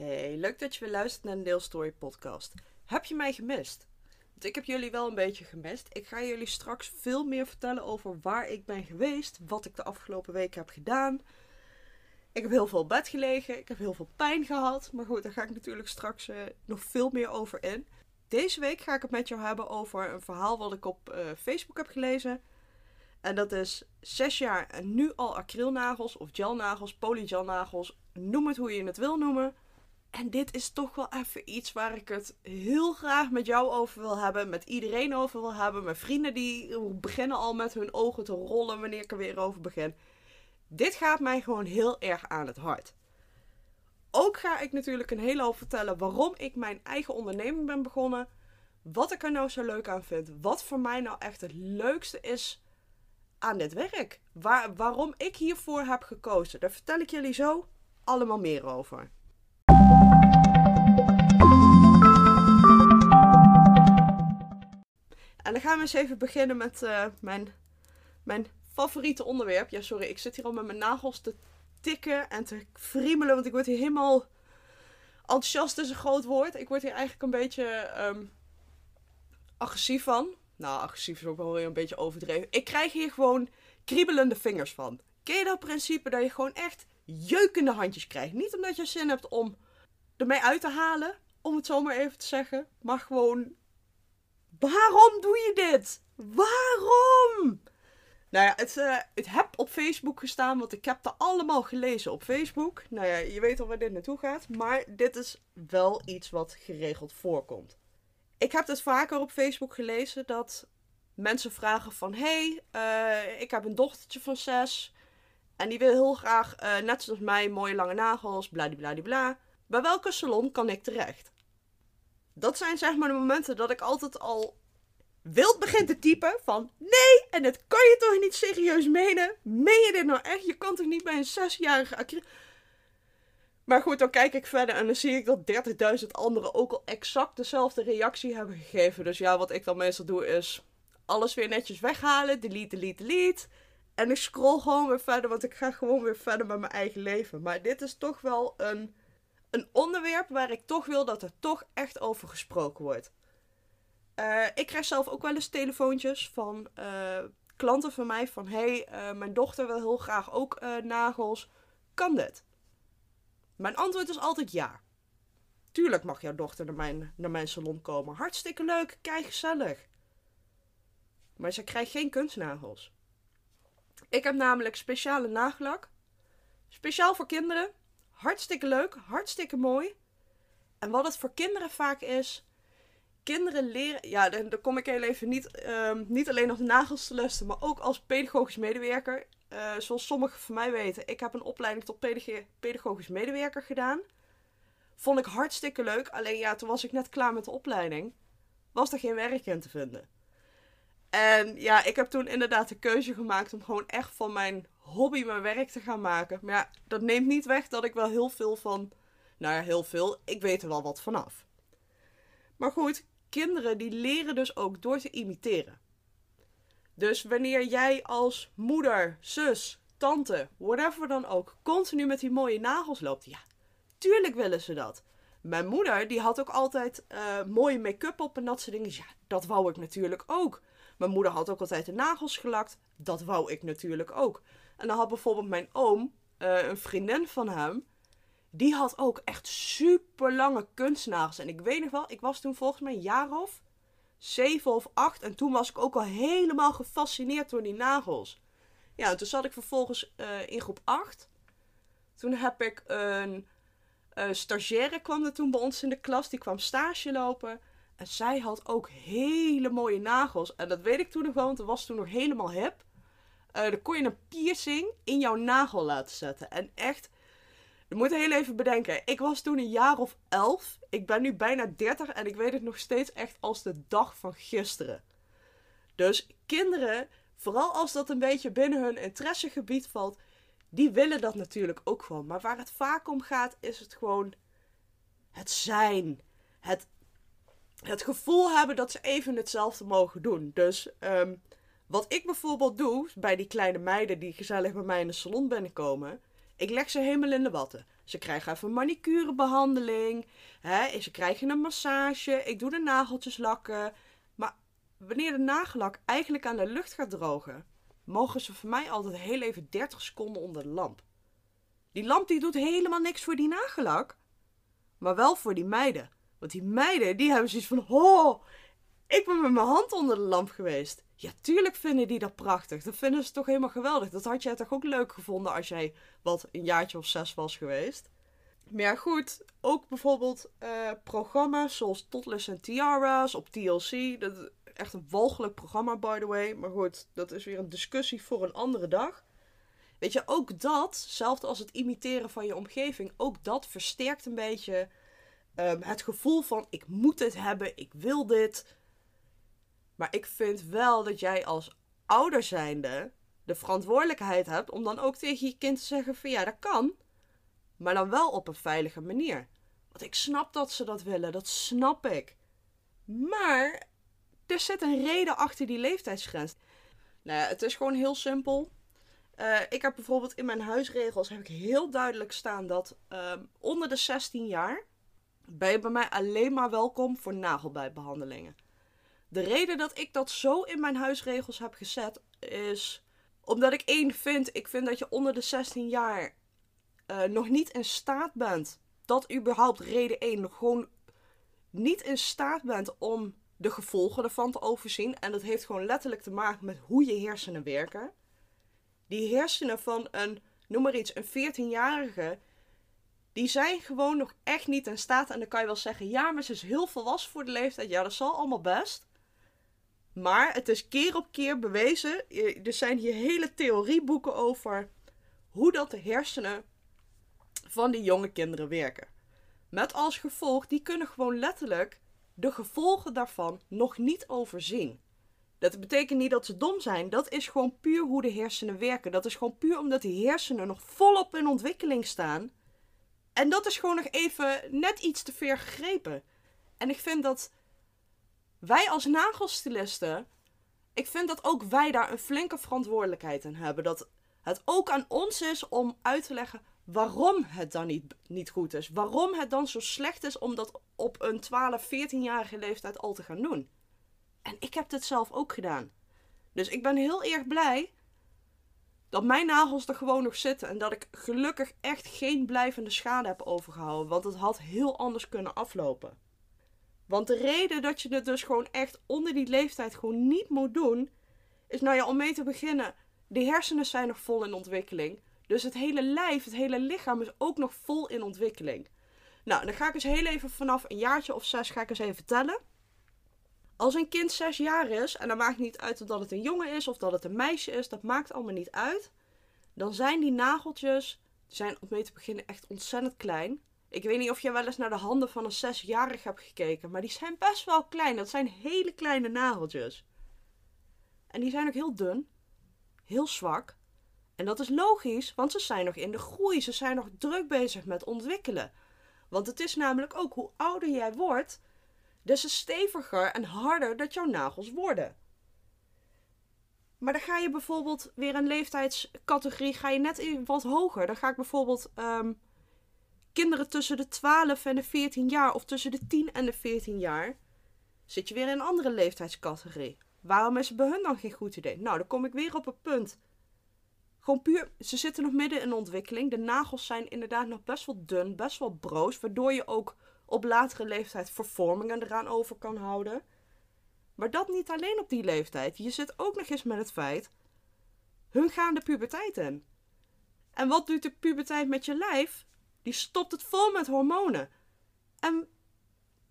Hey, leuk dat je weer luistert naar de Deelstory podcast. Heb je mij gemist? Want ik heb jullie wel een beetje gemist. Ik ga jullie straks veel meer vertellen over waar ik ben geweest, wat ik de afgelopen week heb gedaan. Ik heb heel veel bed gelegen, ik heb heel veel pijn gehad. Maar goed, daar ga ik natuurlijk straks uh, nog veel meer over in. Deze week ga ik het met jou hebben over een verhaal wat ik op uh, Facebook heb gelezen. En dat is zes jaar en nu al acrylnagels of gelnagels, polygelnagels, noem het hoe je het wil noemen. En dit is toch wel even iets waar ik het heel graag met jou over wil hebben. Met iedereen over wil hebben. Mijn vrienden die beginnen al met hun ogen te rollen wanneer ik er weer over begin. Dit gaat mij gewoon heel erg aan het hart. Ook ga ik natuurlijk een hele hoop vertellen waarom ik mijn eigen onderneming ben begonnen. Wat ik er nou zo leuk aan vind. Wat voor mij nou echt het leukste is aan dit werk. Waar, waarom ik hiervoor heb gekozen. Daar vertel ik jullie zo allemaal meer over. En dan gaan we eens even beginnen met uh, mijn, mijn favoriete onderwerp. Ja, sorry, ik zit hier al met mijn nagels te tikken en te friemelen, want ik word hier helemaal enthousiast is een groot woord. Ik word hier eigenlijk een beetje um, agressief van. Nou, agressief is ook wel weer een beetje overdreven. Ik krijg hier gewoon kriebelende vingers van. Ken je dat principe dat je gewoon echt jeukende handjes krijgt? Niet omdat je zin hebt om ermee uit te halen, om het zo maar even te zeggen. Maar gewoon, waarom doe je dit? Waarom? Nou ja, het, uh, het heb op Facebook gestaan, want ik heb er allemaal gelezen op Facebook. Nou ja, je weet al waar dit naartoe gaat. Maar dit is wel iets wat geregeld voorkomt. Ik heb het vaker op Facebook gelezen dat mensen vragen van... Hey, uh, ik heb een dochtertje van zes. En die wil heel graag, uh, net zoals mij, mooie lange nagels, bladibladibla. Bij welke salon kan ik terecht? Dat zijn zeg maar de momenten dat ik altijd al wild begin te typen van... Nee, en dat kan je toch niet serieus menen? Meen je dit nou echt? Je kan toch niet bij een zesjarige. Maar goed, dan kijk ik verder en dan zie ik dat 30.000 anderen ook al exact dezelfde reactie hebben gegeven. Dus ja, wat ik dan meestal doe is alles weer netjes weghalen. Delete, delete, delete. En ik scroll gewoon weer verder, want ik ga gewoon weer verder met mijn eigen leven. Maar dit is toch wel een, een onderwerp waar ik toch wil dat er toch echt over gesproken wordt. Uh, ik krijg zelf ook wel eens telefoontjes van uh, klanten van mij van... Hey, uh, mijn dochter wil heel graag ook nagels. Kan dit? Mijn antwoord is altijd ja. Tuurlijk mag jouw dochter naar mijn, naar mijn salon komen. Hartstikke leuk, kijk gezellig. Maar ze krijgt geen kunstnagels. Ik heb namelijk speciale nagellak. Speciaal voor kinderen. Hartstikke leuk, hartstikke mooi. En wat het voor kinderen vaak is. Kinderen leren. Ja, dan, kom ik heel even niet, niet alleen nog de nagels te lusten, maar ook als pedagogisch medewerker. Uh, zoals sommigen van mij weten, ik heb een opleiding tot pedagogisch medewerker gedaan. Vond ik hartstikke leuk. Alleen ja, toen was ik net klaar met de opleiding. Was er geen werk in te vinden. En ja, ik heb toen inderdaad de keuze gemaakt om gewoon echt van mijn hobby mijn werk te gaan maken. Maar ja, dat neemt niet weg dat ik wel heel veel van. Nou ja, heel veel. Ik weet er wel wat vanaf. Maar goed, kinderen die leren dus ook door te imiteren. Dus wanneer jij als moeder, zus, tante, whatever dan ook, continu met die mooie nagels loopt, ja, tuurlijk willen ze dat. Mijn moeder, die had ook altijd uh, mooie make-up op en dat soort dingen. Ja, dat wou ik natuurlijk ook. Mijn moeder had ook altijd de nagels gelakt. Dat wou ik natuurlijk ook. En dan had bijvoorbeeld mijn oom, uh, een vriendin van hem, die had ook echt super lange kunstnagels. En ik weet nog wel, ik was toen volgens mij een jaar of zeven of acht. En toen was ik ook al helemaal gefascineerd door die nagels. Ja, en toen zat ik vervolgens uh, in groep 8. Toen heb ik een uh, stagiaire kwam er toen bij ons in de klas. Die kwam stage lopen. En zij had ook hele mooie nagels. En dat weet ik toen nog wel, want dat was toen nog helemaal hip. Uh, dan kon je een piercing in jouw nagel laten zetten. En echt, je moet heel even bedenken. Ik was toen een jaar of elf. Ik ben nu bijna 30 en ik weet het nog steeds echt als de dag van gisteren. Dus kinderen, vooral als dat een beetje binnen hun interessegebied valt, die willen dat natuurlijk ook gewoon. Maar waar het vaak om gaat, is het gewoon het zijn. Het, het gevoel hebben dat ze even hetzelfde mogen doen. Dus um, wat ik bijvoorbeeld doe bij die kleine meiden die gezellig bij mij in de salon binnenkomen. Ik leg ze helemaal in de watten. Ze krijgen even manicurebehandeling. Hè? Ze krijgen een massage. Ik doe de nageltjes lakken. Maar wanneer de nagellak eigenlijk aan de lucht gaat drogen, mogen ze voor mij altijd heel even 30 seconden onder de lamp. Die lamp die doet helemaal niks voor die nagellak. Maar wel voor die meiden. Want die meiden die hebben zoiets van: Oh, ik ben met mijn hand onder de lamp geweest. Ja, tuurlijk vinden die dat prachtig. Dat vinden ze toch helemaal geweldig. Dat had jij toch ook leuk gevonden als jij wat een jaartje of zes was geweest. Maar goed. Ook bijvoorbeeld uh, programma's zoals Toddlers en Tiara's op TLC. Dat is echt een walgelijk programma, by the way. Maar goed, dat is weer een discussie voor een andere dag. Weet je, ook dat, zelfs als het imiteren van je omgeving, ook dat versterkt een beetje um, het gevoel van ik moet dit hebben, ik wil dit. Maar ik vind wel dat jij als ouder zijnde de verantwoordelijkheid hebt om dan ook tegen je kind te zeggen van ja, dat kan. Maar dan wel op een veilige manier. Want ik snap dat ze dat willen, dat snap ik. Maar er zit een reden achter die leeftijdsgrens. Nou ja, het is gewoon heel simpel. Uh, ik heb bijvoorbeeld in mijn huisregels heb ik heel duidelijk staan dat uh, onder de 16 jaar ben je bij mij alleen maar welkom voor nagelbijtbehandelingen. De reden dat ik dat zo in mijn huisregels heb gezet is omdat ik één vind, ik vind dat je onder de 16 jaar uh, nog niet in staat bent, dat überhaupt reden 1, nog gewoon niet in staat bent om de gevolgen ervan te overzien. En dat heeft gewoon letterlijk te maken met hoe je hersenen werken. Die hersenen van een, noem maar iets, een 14-jarige, die zijn gewoon nog echt niet in staat. En dan kan je wel zeggen, ja, maar ze is heel volwassen voor de leeftijd. Ja, dat zal allemaal best. Maar het is keer op keer bewezen. Er zijn hier hele theorieboeken over hoe dat de hersenen van die jonge kinderen werken. Met als gevolg, die kunnen gewoon letterlijk de gevolgen daarvan nog niet overzien. Dat betekent niet dat ze dom zijn. Dat is gewoon puur hoe de hersenen werken. Dat is gewoon puur omdat die hersenen nog volop in ontwikkeling staan. En dat is gewoon nog even net iets te ver gegrepen. En ik vind dat wij als nagelstilisten, ik vind dat ook wij daar een flinke verantwoordelijkheid in hebben. Dat het ook aan ons is om uit te leggen waarom het dan niet, niet goed is. Waarom het dan zo slecht is om dat op een 12, 14-jarige leeftijd al te gaan doen. En ik heb dit zelf ook gedaan. Dus ik ben heel erg blij dat mijn nagels er gewoon nog zitten. En dat ik gelukkig echt geen blijvende schade heb overgehouden. Want het had heel anders kunnen aflopen. Want de reden dat je het dus gewoon echt onder die leeftijd gewoon niet moet doen. Is nou ja, om mee te beginnen. De hersenen zijn nog vol in ontwikkeling. Dus het hele lijf, het hele lichaam is ook nog vol in ontwikkeling. Nou, dan ga ik eens heel even vanaf een jaartje of zes ga ik eens even vertellen. Als een kind zes jaar is, en dan maakt niet uit of dat het een jongen is of dat het een meisje is, dat maakt allemaal niet uit. Dan zijn die nageltjes, zijn om mee te beginnen echt ontzettend klein. Ik weet niet of je wel eens naar de handen van een zesjarige hebt gekeken, maar die zijn best wel klein. Dat zijn hele kleine nageltjes. En die zijn ook heel dun, heel zwak. En dat is logisch, want ze zijn nog in de groei. Ze zijn nog druk bezig met ontwikkelen. Want het is namelijk ook hoe ouder jij wordt, des te steviger en harder dat jouw nagels worden. Maar dan ga je bijvoorbeeld weer een leeftijdscategorie, ga je net wat hoger. Dan ga ik bijvoorbeeld um, kinderen tussen de 12 en de 14 jaar of tussen de 10 en de 14 jaar. Zit je weer in een andere leeftijdscategorie. Waarom is het bij hun dan geen goed idee? Nou, dan kom ik weer op het punt. Gewoon puur, ze zitten nog midden in ontwikkeling. De nagels zijn inderdaad nog best wel dun, best wel broos. Waardoor je ook op latere leeftijd vervormingen eraan over kan houden. Maar dat niet alleen op die leeftijd. Je zit ook nog eens met het feit. Hun gaan de puberteit in. En wat doet de puberteit met je lijf? Die stopt het vol met hormonen. En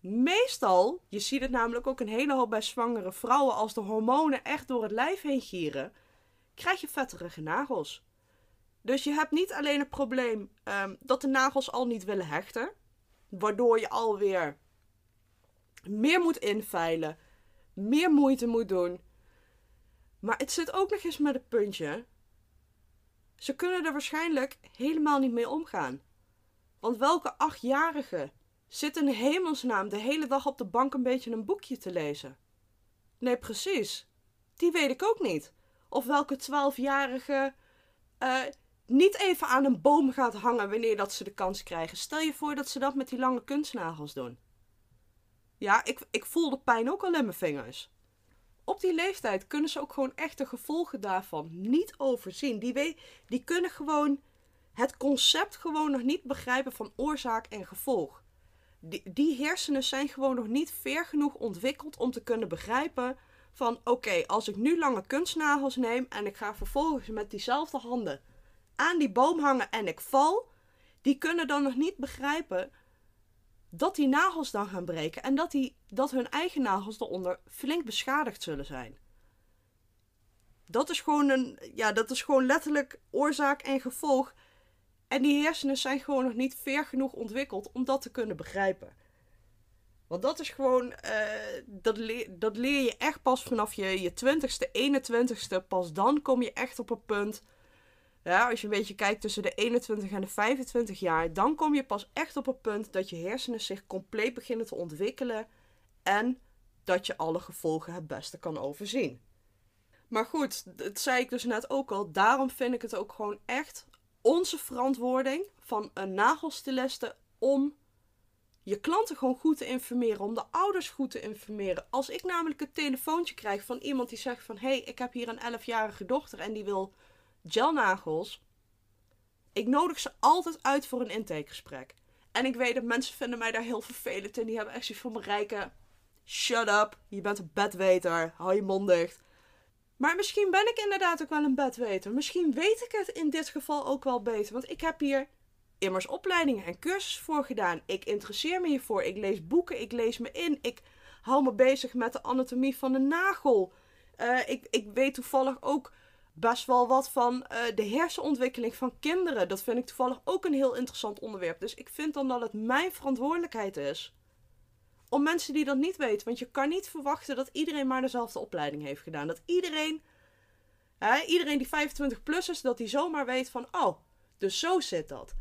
meestal, je ziet het namelijk ook een hele hoop bij zwangere vrouwen, als de hormonen echt door het lijf heen gieren, krijg je vetterige nagels. Dus je hebt niet alleen het probleem um, dat de nagels al niet willen hechten, waardoor je alweer meer moet inveilen, meer moeite moet doen. Maar het zit ook nog eens met het puntje. Ze kunnen er waarschijnlijk helemaal niet mee omgaan. Want welke achtjarige zit in hemelsnaam de hele dag op de bank een beetje een boekje te lezen? Nee, precies. Die weet ik ook niet. Of welke twaalfjarige uh, niet even aan een boom gaat hangen wanneer dat ze de kans krijgen. Stel je voor dat ze dat met die lange kunstnagels doen. Ja, ik, ik voel de pijn ook al in mijn vingers. Op die leeftijd kunnen ze ook gewoon echt de gevolgen daarvan niet overzien. Die, die kunnen gewoon het concept gewoon nog niet begrijpen van oorzaak en gevolg. Die, die hersenen zijn gewoon nog niet ver genoeg ontwikkeld om te kunnen begrijpen van oké, als ik nu lange kunstnagels neem en ik ga vervolgens met diezelfde handen aan die boom hangen en ik val, die kunnen dan nog niet begrijpen dat die nagels dan gaan breken en dat, die, dat hun eigen nagels eronder flink beschadigd zullen zijn. Dat is gewoon een, ja, dat is gewoon letterlijk oorzaak en gevolg. En die hersenen zijn gewoon nog niet ver genoeg ontwikkeld om dat te kunnen begrijpen. Want dat is gewoon, uh, dat, leer, dat leer je echt pas vanaf je, je 20ste, 21ste. Pas dan kom je echt op een punt ja, als je een beetje kijkt tussen de 21 en de 25 jaar, dan kom je pas echt op het punt dat je hersenen zich compleet beginnen te ontwikkelen en dat je alle gevolgen het beste kan overzien. Maar goed, dat zei ik dus net ook al. Daarom vind ik het ook gewoon echt onze verantwoording van een nagelstiliste om je klanten gewoon goed te informeren, om de ouders goed te informeren. Als ik namelijk een telefoontje krijg van iemand die zegt van hé, hey, ik heb hier een 11-jarige dochter en die wil gelnagels. Ik nodig ze altijd uit voor een intakegesprek. En ik weet dat mensen vinden mij daar heel vervelend en die hebben echt zoiets van rijken. Shut up, je bent een bedweter, hou je mond dicht. Maar misschien ben ik inderdaad ook wel een bedweter. Misschien weet ik het in dit geval ook wel beter. Want ik heb hier immers opleidingen en cursussen voor gedaan. Ik interesseer me hiervoor. Ik lees boeken, ik lees me in. Ik hou me bezig met de anatomie van de nagel. Uh, ik, ik weet toevallig ook best wel wat van uh, de hersenontwikkeling van kinderen. Dat vind ik toevallig ook een heel interessant onderwerp. Dus ik vind dan dat het mijn verantwoordelijkheid is. Om mensen die dat niet weten. Want je kan niet verwachten dat iedereen maar dezelfde opleiding heeft gedaan. Dat iedereen, hè, iedereen die 25 plus is, dat die zomaar weet van... Oh, dus zo zit dat.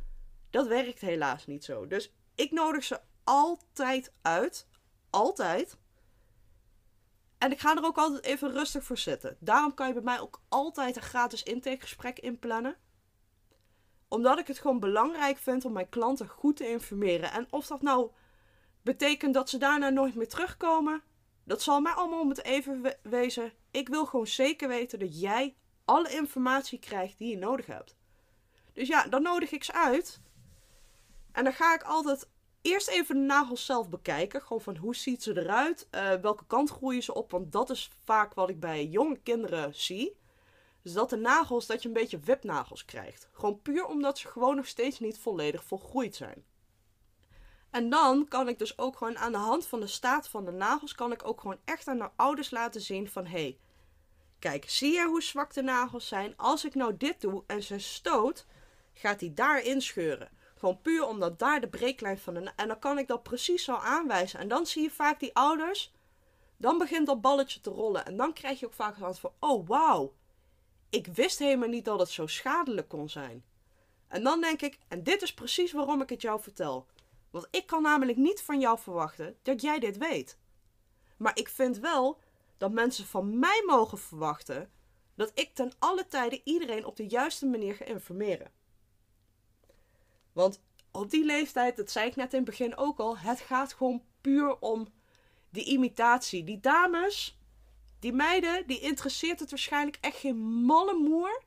Dat werkt helaas niet zo. Dus ik nodig ze altijd uit. Altijd. En ik ga er ook altijd even rustig voor zitten. Daarom kan je bij mij ook altijd een gratis intakegesprek inplannen. Omdat ik het gewoon belangrijk vind om mijn klanten goed te informeren. En of dat nou betekent dat ze daarna nooit meer terugkomen, dat zal mij allemaal om het even wezen. Ik wil gewoon zeker weten dat jij alle informatie krijgt die je nodig hebt. Dus ja, dan nodig ik ze uit. En dan ga ik altijd eerst even de nagels zelf bekijken. Gewoon van hoe ziet ze eruit? Uh, welke kant groeien ze op? Want dat is vaak wat ik bij jonge kinderen zie. Dus dat de nagels, dat je een beetje wipnagels krijgt. Gewoon puur omdat ze gewoon nog steeds niet volledig volgroeid zijn. En dan kan ik dus ook gewoon aan de hand van de staat van de nagels, kan ik ook gewoon echt aan de ouders laten zien van, hé, hey, kijk, zie je hoe zwak de nagels zijn? Als ik nou dit doe en ze stoot, gaat hij daar inscheuren. Gewoon puur omdat daar de breeklijn van de... En dan kan ik dat precies zo aanwijzen. En dan zie je vaak die ouders... Dan begint dat balletje te rollen. En dan krijg je ook vaak het van... Oh, wauw. Ik wist helemaal niet dat het zo schadelijk kon zijn. En dan denk ik... En dit is precies waarom ik het jou vertel. Want ik kan namelijk niet van jou verwachten dat jij dit weet. Maar ik vind wel dat mensen van mij mogen verwachten... dat ik ten alle tijde iedereen op de juiste manier ga informeren. Want op die leeftijd, dat zei ik net in het begin ook al, het gaat gewoon puur om die imitatie. Die dames, die meiden, die interesseert het waarschijnlijk echt geen malle moer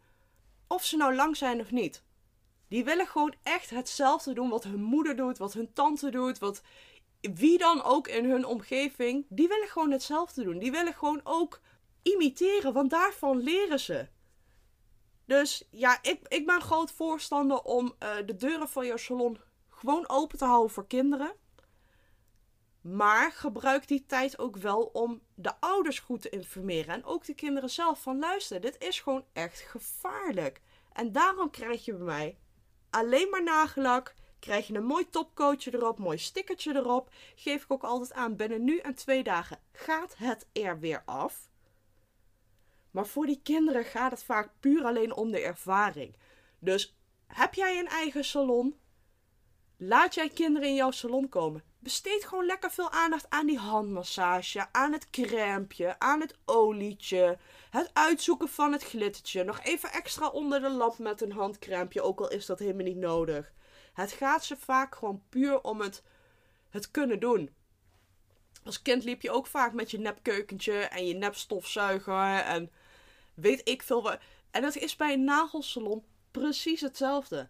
of ze nou lang zijn of niet. Die willen gewoon echt hetzelfde doen wat hun moeder doet, wat hun tante doet, wat wie dan ook in hun omgeving. Die willen gewoon hetzelfde doen. Die willen gewoon ook imiteren, want daarvan leren ze. Dus ja, ik, ik ben groot voorstander om uh, de deuren van jouw salon gewoon open te houden voor kinderen. Maar gebruik die tijd ook wel om de ouders goed te informeren. En ook de kinderen zelf van luister, dit is gewoon echt gevaarlijk. En daarom krijg je bij mij alleen maar nagellak. Krijg je een mooi topcoatje erop, mooi stickertje erop. Geef ik ook altijd aan, binnen nu en twee dagen gaat het er weer af. Maar voor die kinderen gaat het vaak puur alleen om de ervaring. Dus heb jij een eigen salon? Laat jij kinderen in jouw salon komen. Besteed gewoon lekker veel aandacht aan die handmassage, aan het crèmpje, aan het olietje, het uitzoeken van het glittertje. Nog even extra onder de lamp met een handcrèmpje, ook al is dat helemaal niet nodig. Het gaat ze vaak gewoon puur om het, het kunnen doen. Als kind liep je ook vaak met je nepkeukentje en je nepstofzuiger en weet ik veel wat. En dat is bij een nagelsalon precies hetzelfde.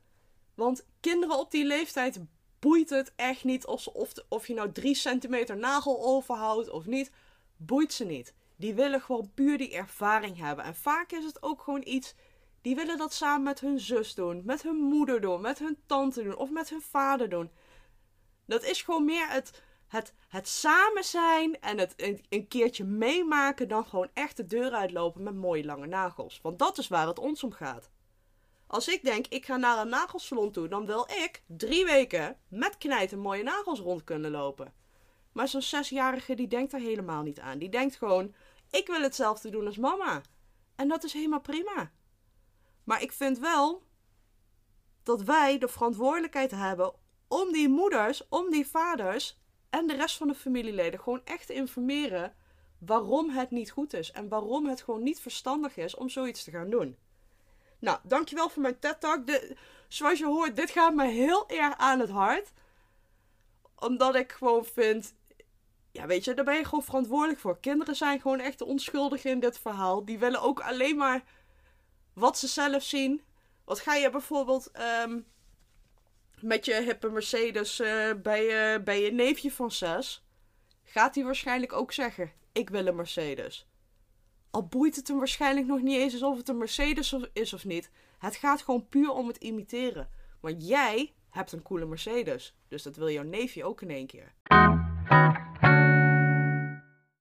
Want kinderen op die leeftijd boeit het echt niet of, of, of je nou 3 centimeter nagel overhoudt of niet. Boeit ze niet. Die willen gewoon puur die ervaring hebben. En vaak is het ook gewoon iets. Die willen dat samen met hun zus doen, met hun moeder doen, met hun tante doen of met hun vader doen. Dat is gewoon meer het, het, het samen zijn en het een, keertje meemaken dan gewoon echt de deur uitlopen met mooie lange nagels. Want dat is waar het ons om gaat. Als ik denk, ik ga naar een nagelsalon toe, dan wil ik drie weken met knijten mooie nagels rond kunnen lopen. Maar zo'n zesjarige die denkt daar helemaal niet aan. Die denkt gewoon, ik wil hetzelfde doen als mama. En dat is helemaal prima. Maar ik vind wel dat wij de verantwoordelijkheid hebben om die moeders, om die vaders en de rest van de familieleden gewoon echt te informeren waarom het niet goed is. En waarom het gewoon niet verstandig is om zoiets te gaan doen. Nou, dankjewel voor mijn TED-talk. Zoals je hoort, dit gaat me heel erg aan het hart. Omdat ik gewoon vind... Ja, weet je, daar ben je gewoon verantwoordelijk voor. Kinderen zijn gewoon echt de onschuldigen in dit verhaal. Die willen ook alleen maar wat ze zelf zien. Wat ga je bijvoorbeeld um, met je hippe Mercedes uh, bij, uh, bij je neefje van zes? Gaat hij waarschijnlijk ook zeggen: Ik wil een Mercedes. Al boeit het hem waarschijnlijk nog niet eens of het een Mercedes is of niet. Het gaat gewoon puur om het imiteren. Want jij hebt een coole Mercedes. Dus dat wil jouw neefje ook in één keer.